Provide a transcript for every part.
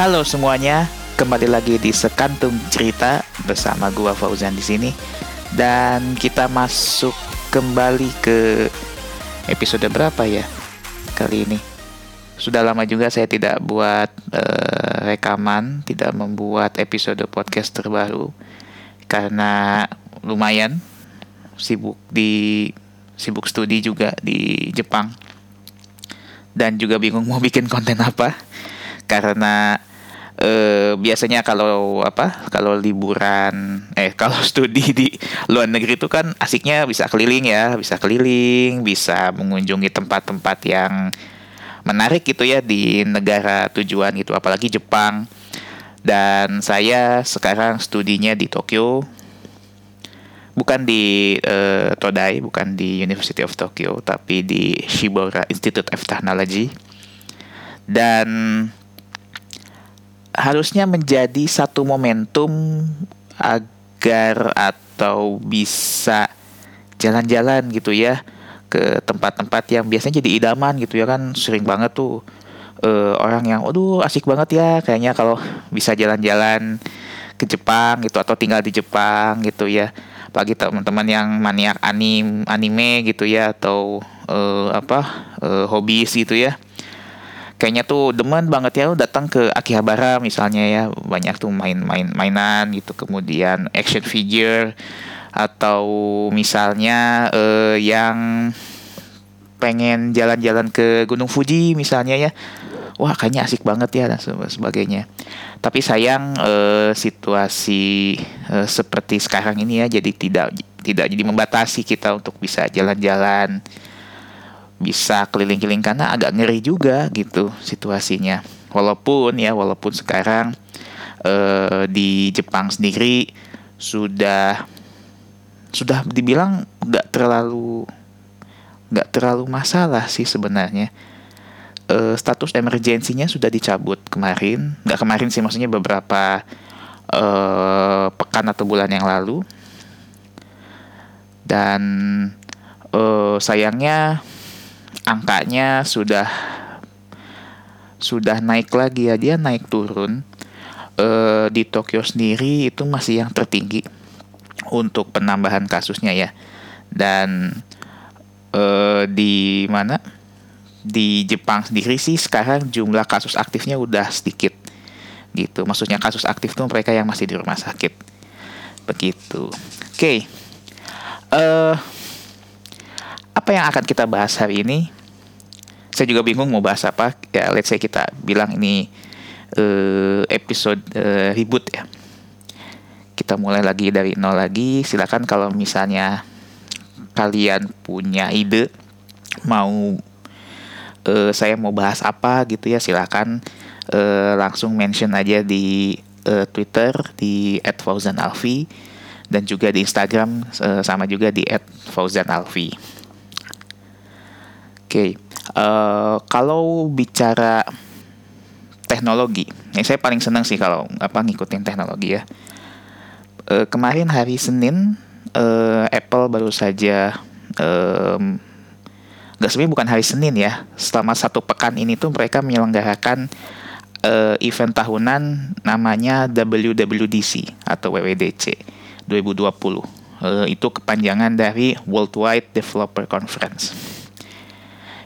Halo semuanya, kembali lagi di Sekantum Cerita bersama gua Fauzan di sini. Dan kita masuk kembali ke episode berapa ya kali ini. Sudah lama juga saya tidak buat uh, rekaman, tidak membuat episode podcast terbaru. Karena lumayan sibuk di sibuk studi juga di Jepang. Dan juga bingung mau bikin konten apa. Karena eh, biasanya kalau apa kalau liburan eh kalau studi di luar negeri itu kan asiknya bisa keliling ya bisa keliling bisa mengunjungi tempat-tempat yang menarik gitu ya di negara tujuan gitu apalagi Jepang. Dan saya sekarang studinya di Tokyo. Bukan di uh, Todai bukan di University of Tokyo tapi di Shibora Institute of Technology. Dan harusnya menjadi satu momentum agar atau bisa jalan-jalan gitu ya ke tempat-tempat yang biasanya jadi idaman gitu ya kan. Sering banget tuh uh, orang yang aduh asik banget ya kayaknya kalau bisa jalan-jalan ke Jepang gitu atau tinggal di Jepang gitu ya. Apalagi teman-teman yang maniak anim anime gitu ya atau uh, apa uh, hobis gitu ya kayaknya tuh demen banget ya datang ke Akihabara misalnya ya banyak tuh main-main mainan gitu kemudian action figure atau misalnya uh, yang pengen jalan-jalan ke Gunung Fuji misalnya ya. Wah kayaknya asik banget ya dan sebagainya. Tapi sayang uh, situasi uh, seperti sekarang ini ya jadi tidak tidak jadi membatasi kita untuk bisa jalan-jalan bisa keliling-keliling karena agak ngeri juga gitu situasinya. Walaupun ya walaupun sekarang eh, di Jepang sendiri sudah sudah dibilang nggak terlalu nggak terlalu masalah sih sebenarnya. Eh, status emergensinya sudah dicabut kemarin, nggak kemarin sih maksudnya beberapa eh, pekan atau bulan yang lalu. Dan eh, sayangnya angkanya sudah sudah naik lagi ya dia naik turun. E, di Tokyo sendiri itu masih yang tertinggi untuk penambahan kasusnya ya. Dan e, di mana? Di Jepang sendiri sih sekarang jumlah kasus aktifnya udah sedikit gitu. Maksudnya kasus aktif tuh mereka yang masih di rumah sakit. Begitu. Oke. Okay. uh, apa yang akan kita bahas hari ini? Saya juga bingung mau bahas apa. Ya, let's say kita bilang ini uh, episode uh, ribut ya. Kita mulai lagi dari nol lagi. Silakan kalau misalnya kalian punya ide mau uh, saya mau bahas apa gitu ya silakan uh, langsung mention aja di uh, Twitter di @fauzanalfi dan juga di Instagram uh, sama juga di @fauzanalfi. Oke, okay. uh, eh, kalau bicara teknologi, ini saya paling senang sih kalau apa ngikutin teknologi ya. Uh, kemarin hari Senin, uh, Apple baru saja um, Gak sebenarnya bukan hari Senin ya. Selama satu pekan ini tuh mereka menyelenggarakan uh, event tahunan namanya WWDC atau WWDC 2020. Uh, itu kepanjangan dari Worldwide Developer Conference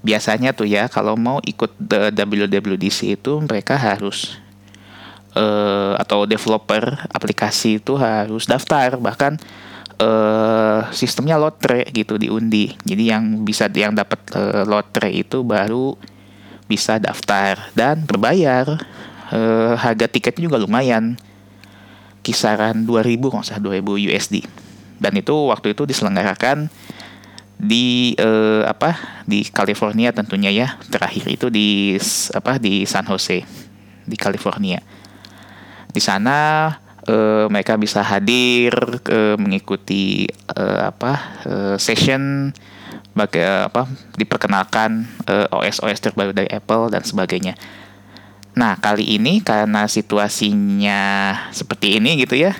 biasanya tuh ya kalau mau ikut the WWDC itu mereka harus uh, atau developer aplikasi itu harus daftar bahkan uh, sistemnya lotre gitu diundi jadi yang bisa yang dapat uh, lotre itu baru bisa daftar dan berbayar. Uh, harga tiketnya juga lumayan kisaran 2000 kalau usah 2000 USD dan itu waktu itu diselenggarakan di uh, apa di California tentunya ya. Terakhir itu di apa di San Jose di California. Di sana uh, mereka bisa hadir uh, mengikuti uh, apa uh, session bagai apa diperkenalkan uh, OS OS terbaru dari Apple dan sebagainya. Nah kali ini karena situasinya seperti ini gitu ya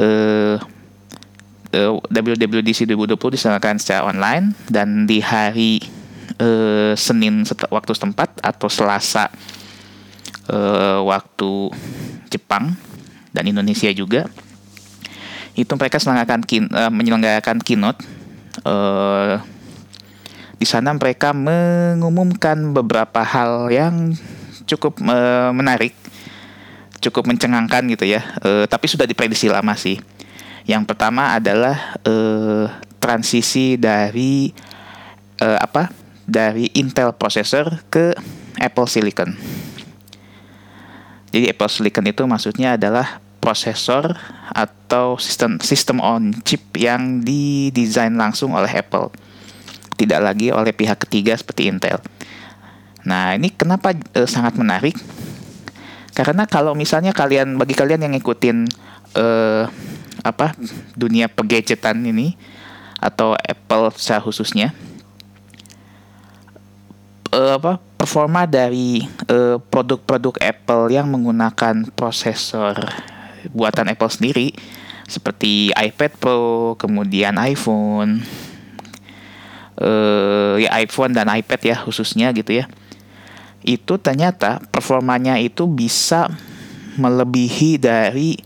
uh, uh, WWDC 2020 diselenggarakan secara online dan di hari uh, Senin waktu setempat atau Selasa uh, waktu Jepang dan Indonesia juga itu mereka selenggarakan kin, uh, menyelenggarakan keynote uh, di sana mereka mengumumkan beberapa hal yang cukup uh, menarik cukup mencengangkan gitu ya uh, tapi sudah diprediksi lama sih yang pertama adalah uh, transisi dari uh, apa dari Intel processor ke Apple Silicon jadi Apple Silicon itu maksudnya adalah prosesor atau sistem sistem on chip yang didesain langsung oleh Apple. Tidak lagi oleh pihak ketiga seperti Intel. Nah, ini kenapa e, sangat menarik? Karena kalau misalnya kalian bagi kalian yang ngikutin e, apa dunia pergadgetan ini atau Apple secara khususnya e, apa performa dari produk-produk Apple yang menggunakan prosesor buatan Apple sendiri seperti iPad Pro, kemudian iPhone, uh, ya iPhone dan iPad ya khususnya gitu ya. Itu ternyata performanya itu bisa melebihi dari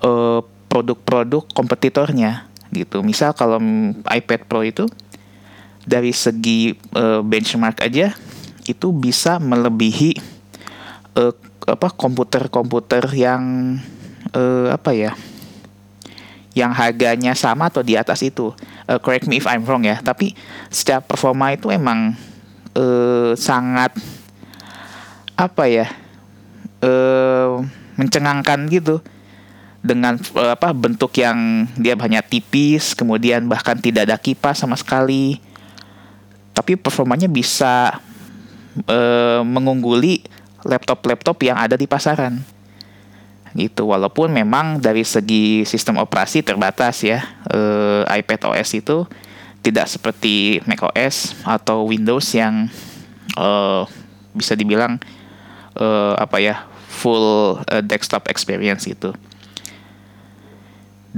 eh, produk-produk kompetitornya gitu. Misal kalau iPad Pro itu dari segi uh, benchmark aja itu bisa melebihi uh, apa komputer-komputer yang uh, apa ya yang harganya sama atau di atas itu uh, correct me if I'm wrong ya tapi setiap performa itu emang uh, sangat apa ya uh, mencengangkan gitu dengan uh, apa bentuk yang dia hanya tipis kemudian bahkan tidak ada kipas sama sekali. Tapi performanya bisa uh, mengungguli laptop-laptop yang ada di pasaran. Gitu walaupun memang dari segi sistem operasi terbatas ya eh, iPad OS itu tidak seperti Mac OS atau Windows yang eh, bisa dibilang eh, apa ya full eh, desktop experience itu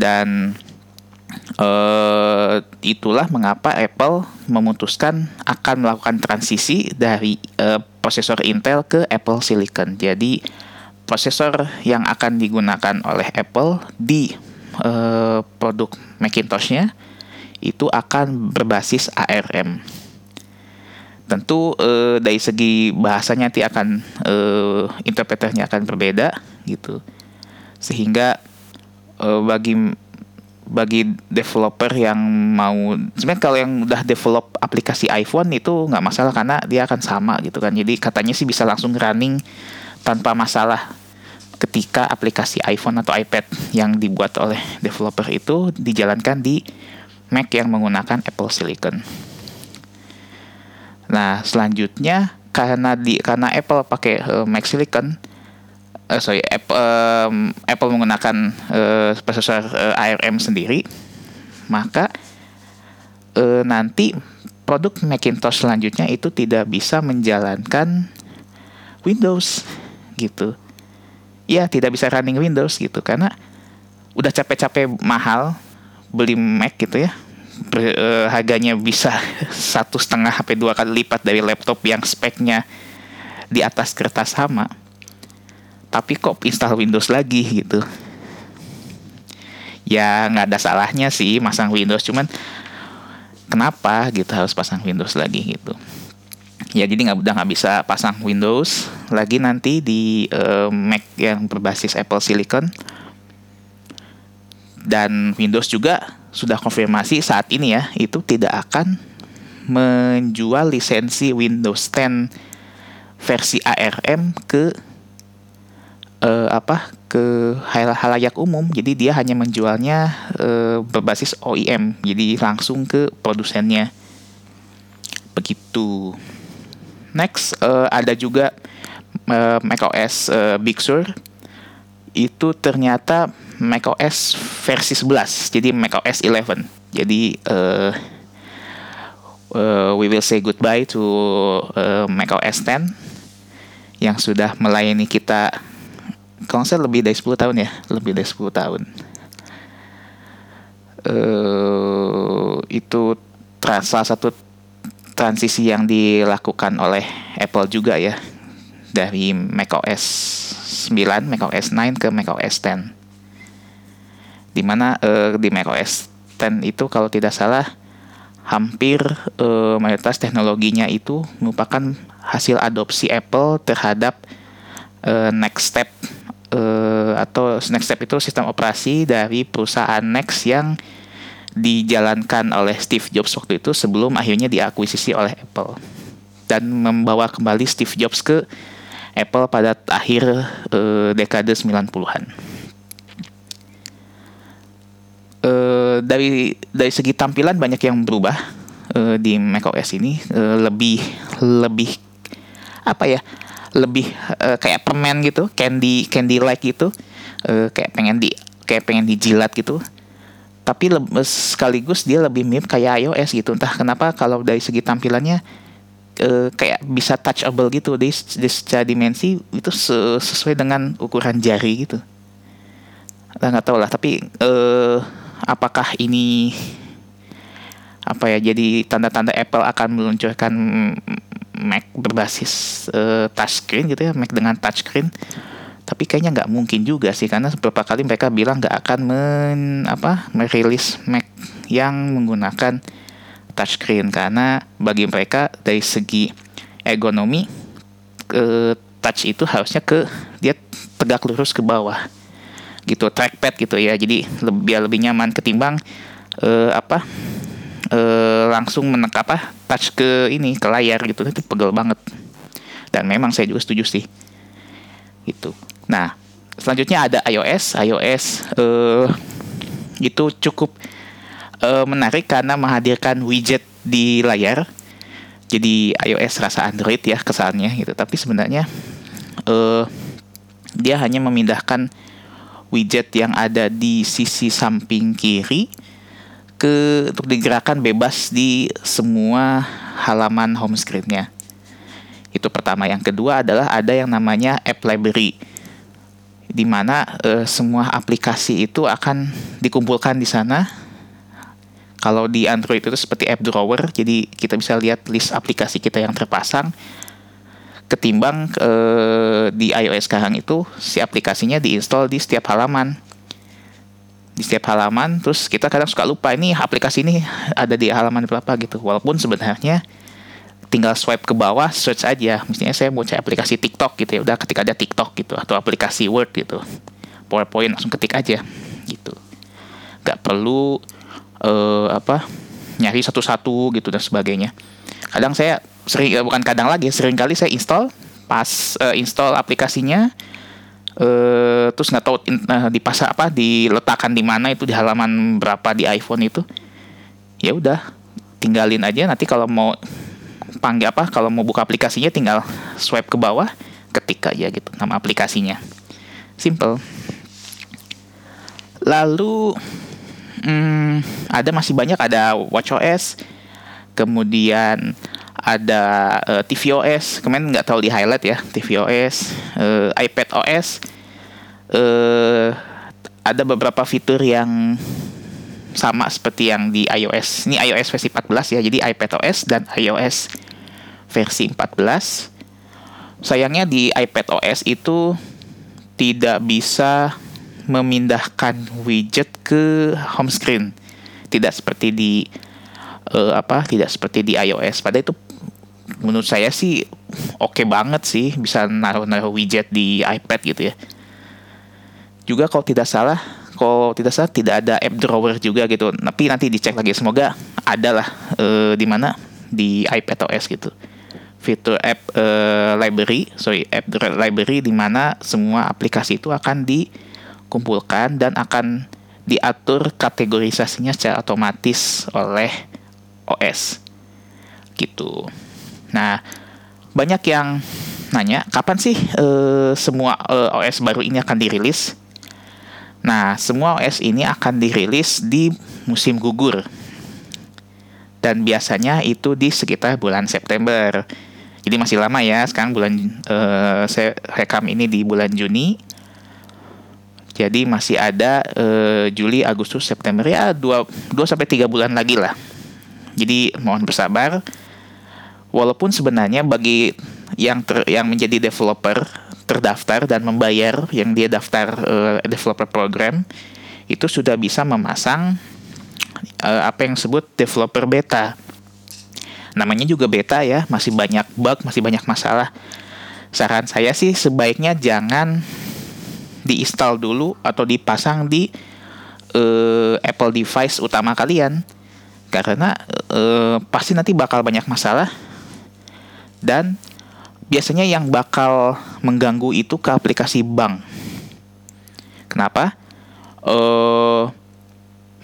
dan Uh, itulah mengapa Apple memutuskan akan melakukan transisi dari uh, prosesor Intel ke Apple Silicon. Jadi prosesor yang akan digunakan oleh Apple di uh, produk Macintosh-nya itu akan berbasis ARM. Tentu uh, dari segi bahasanya nanti akan uh, interpreternya akan berbeda gitu. Sehingga uh, bagi bagi developer yang mau sebenarnya kalau yang udah develop aplikasi iPhone itu nggak masalah karena dia akan sama gitu kan jadi katanya sih bisa langsung running tanpa masalah ketika aplikasi iPhone atau iPad yang dibuat oleh developer itu dijalankan di Mac yang menggunakan Apple Silicon. Nah, selanjutnya karena di karena Apple pakai uh, Mac Silicon uh, sorry Apple, um, Apple menggunakan uh, prosesor uh, ARM sendiri, maka uh, nanti produk Macintosh selanjutnya itu tidak bisa menjalankan Windows gitu. Ya tidak bisa running Windows gitu. Karena udah capek-capek mahal beli Mac gitu ya. Harganya bisa satu setengah sampai dua kali lipat dari laptop yang speknya di atas kertas sama tapi kok install Windows lagi gitu? Ya nggak ada salahnya sih masang Windows cuman kenapa gitu harus pasang Windows lagi gitu? Ya jadi nggak udah nggak bisa pasang Windows lagi nanti di uh, Mac yang berbasis Apple Silicon. Dan Windows juga sudah konfirmasi saat ini ya itu tidak akan menjual lisensi Windows 10 versi ARM ke uh, apa ke hal halayak umum. Jadi dia hanya menjualnya uh, berbasis OEM jadi langsung ke produsennya. Begitu. Next uh, ada juga uh, macOS uh, Big Sur. Itu ternyata macOS versi 11 jadi macOS 11 jadi uh, uh, we will say goodbye to uh, macOS 10 yang sudah melayani kita kalau saya lebih dari 10 tahun ya lebih dari 10 tahun uh, itu salah satu transisi yang dilakukan oleh Apple juga ya dari macOS 9, macOS 9 ke macOS 10. Di mana uh, di macOS 10 itu kalau tidak salah hampir uh, mayoritas teknologinya itu merupakan hasil adopsi Apple terhadap uh, next step uh, atau next step itu sistem operasi dari perusahaan Next yang dijalankan oleh Steve Jobs waktu itu sebelum akhirnya diakuisisi oleh Apple dan membawa kembali Steve Jobs ke Apple pada akhir uh, dekade 90-an. Uh, dari dari segi tampilan banyak yang berubah uh, di macOS ini uh, lebih lebih apa ya lebih uh, kayak permen gitu candy candy like gitu uh, kayak pengen di kayak pengen dijilat gitu. Tapi sekaligus dia lebih mirip kayak iOS gitu. Entah kenapa kalau dari segi tampilannya uh, kayak bisa touchable gitu. Di, di secara dimensi itu sesuai dengan ukuran jari gitu. Nggak tahu lah tapi uh, apakah ini apa ya jadi tanda-tanda Apple akan meluncurkan Mac berbasis uh, touchscreen gitu ya Mac dengan touchscreen. Tapi kayaknya nggak mungkin juga sih karena beberapa kali mereka bilang nggak akan men apa merilis Mac yang menggunakan touchscreen. Karena bagi mereka dari segi ergonomi ke touch itu harusnya ke dia tegak lurus ke bawah gitu trackpad gitu ya. Jadi lebih biar lebih nyaman ketimbang uh, apa uh, langsung menek apa touch ke ini ke layar gitu. Itu pegel banget. Dan memang saya juga setuju sih. Itu nah selanjutnya ada iOS. iOS uh, itu cukup uh, menarik karena menghadirkan widget di layar. Jadi iOS rasa Android ya kesannya gitu. Tapi sebenarnya uh, dia hanya memindahkan widget yang ada di sisi samping kiri ke untuk digerakkan bebas di semua halaman home screen-nya. Itu pertama. Yang kedua adalah ada yang namanya App Library di mana uh, semua aplikasi itu akan dikumpulkan di sana kalau di Android itu seperti app drawer, jadi kita bisa lihat list aplikasi kita yang terpasang. Ketimbang eh, di iOS sekarang itu si aplikasinya diinstal di setiap halaman. Di setiap halaman, terus kita kadang suka lupa ini aplikasi ini ada di halaman berapa gitu. Walaupun sebenarnya tinggal swipe ke bawah, search aja. Misalnya saya mau cari aplikasi TikTok gitu ya, udah ketik aja TikTok gitu atau aplikasi Word gitu. PowerPoint langsung ketik aja gitu. Gak perlu uh, apa nyari satu-satu gitu dan sebagainya. Kadang saya sering uh, bukan kadang lagi sering kali saya install pas uh, install aplikasinya uh, terus nggak tahu uh, dipasang apa diletakkan di mana itu di halaman berapa di iPhone itu. Ya udah tinggalin aja. Nanti kalau mau panggil apa kalau mau buka aplikasinya tinggal swipe ke bawah ketik aja gitu nama aplikasinya. Simple. Lalu hmm, ada masih banyak ada WatchOS, kemudian ada uh, eh, tvOS, kemarin nggak tahu di highlight ya tvOS, uh, eh, iPadOS, uh, ada beberapa fitur yang sama seperti yang di iOS. Ini iOS versi 14 ya, jadi iPadOS dan iOS versi 14. Sayangnya di iPadOS itu tidak bisa memindahkan widget ke home screen. Tidak seperti di uh, apa? Tidak seperti di iOS. Pada itu menurut saya sih oke okay banget sih bisa naruh-naruh widget di iPad gitu ya. Juga kalau tidak salah, kalau tidak salah tidak ada app drawer juga gitu. Tapi nanti dicek lagi semoga ada lah uh, di mana di iPad OS gitu fitur app uh, library, sorry app library di mana semua aplikasi itu akan di kumpulkan dan akan diatur kategorisasinya secara otomatis oleh OS gitu. Nah, banyak yang nanya kapan sih uh, semua uh, eh, OS baru ini akan dirilis? Nah, semua OS ini akan dirilis di musim gugur. Dan biasanya itu di sekitar bulan September. Jadi masih lama ya. Sekarang bulan uh, saya rekam ini di bulan Juni jadi masih ada uh, Juli, Agustus, September ya 2 2 sampai 3 bulan lagi lah. Jadi mohon bersabar. Walaupun sebenarnya bagi yang ter, yang menjadi developer terdaftar dan membayar yang dia daftar uh, developer program itu sudah bisa memasang uh, apa yang disebut developer beta. Namanya juga beta ya, masih banyak bug, masih banyak masalah. Saran saya sih sebaiknya jangan diinstal dulu atau dipasang di uh, Apple device utama kalian karena uh, pasti nanti bakal banyak masalah dan biasanya yang bakal mengganggu itu ke aplikasi bank. Kenapa? Uh,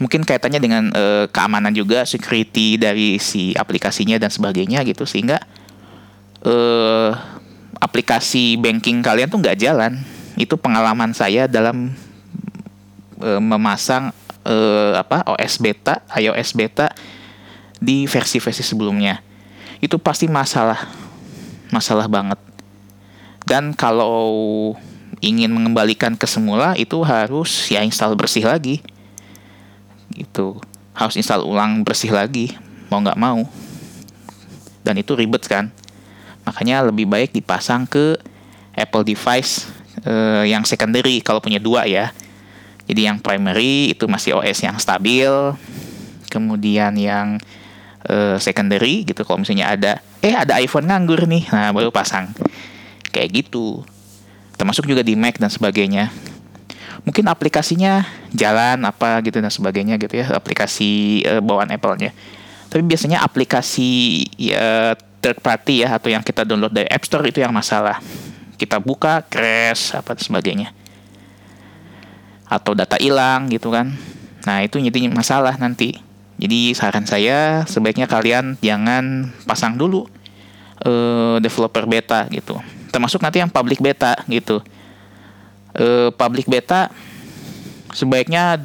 mungkin kaitannya dengan uh, keamanan juga, security dari si aplikasinya dan sebagainya gitu sehingga uh, aplikasi banking kalian tuh nggak jalan. Itu pengalaman saya dalam uh, memasang uh, apa OS beta, iOS beta di versi-versi sebelumnya. Itu pasti masalah masalah banget. Dan kalau ingin mengembalikan ke semula itu harus ya install bersih lagi. Gitu. Harus install ulang bersih lagi mau nggak mau. Dan itu ribet kan. Makanya lebih baik dipasang ke Apple device eh, yang secondary kalau punya dua ya. Jadi yang primary itu masih OS yang stabil. Kemudian yang uh, secondary gitu kalau misalnya ada eh ada iPhone nganggur nih. Nah baru pasang. Kayak gitu. Termasuk juga di Mac dan sebagainya. Mungkin aplikasinya jalan apa gitu dan sebagainya gitu ya. Aplikasi uh, bawaan Apple-nya. Tapi biasanya aplikasi ya third party ya atau yang kita download dari App Store itu yang masalah. Kita buka crash apa dan sebagainya. Atau data hilang gitu kan. Nah itu jadi masalah nanti. Jadi saran saya sebaiknya kalian jangan pasang dulu uh, developer beta gitu. Termasuk nanti yang public beta gitu. Uh, public beta sebaiknya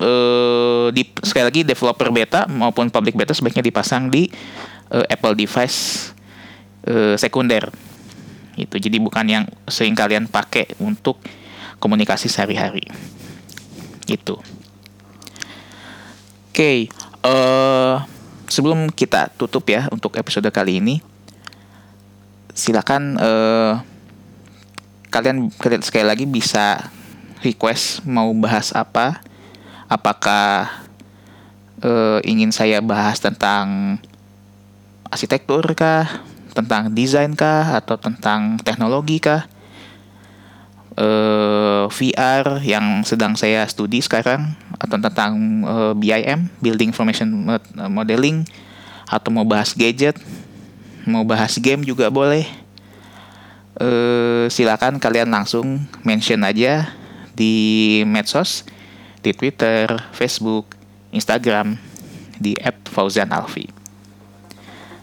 uh, di sekali lagi developer beta maupun public beta sebaiknya dipasang di uh, Apple device uh, sekunder. Itu jadi bukan yang sering kalian pakai untuk komunikasi sehari-hari. Gitu. Oke, okay, uh, sebelum kita tutup ya untuk episode kali ini, silakan uh, kalian sekali lagi bisa request mau bahas apa, apakah uh, ingin saya bahas tentang arsitektur kah, tentang desain kah, atau tentang teknologi kah, uh, VR yang sedang saya studi sekarang atau tentang uh, eh, BIM Building Information Modeling. Atau mau bahas gadget mau bahas game juga boleh. Uh, silakan kalian langsung mention aja di medsos di Twitter, Facebook, Instagram di @fauzan_alfi.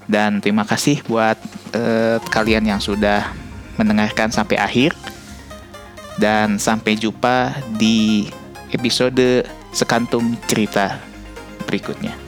Dan terima kasih buat uh, kalian yang sudah mendengarkan sampai akhir. Dan sampai jumpa di episode sekantum cerita berikutnya.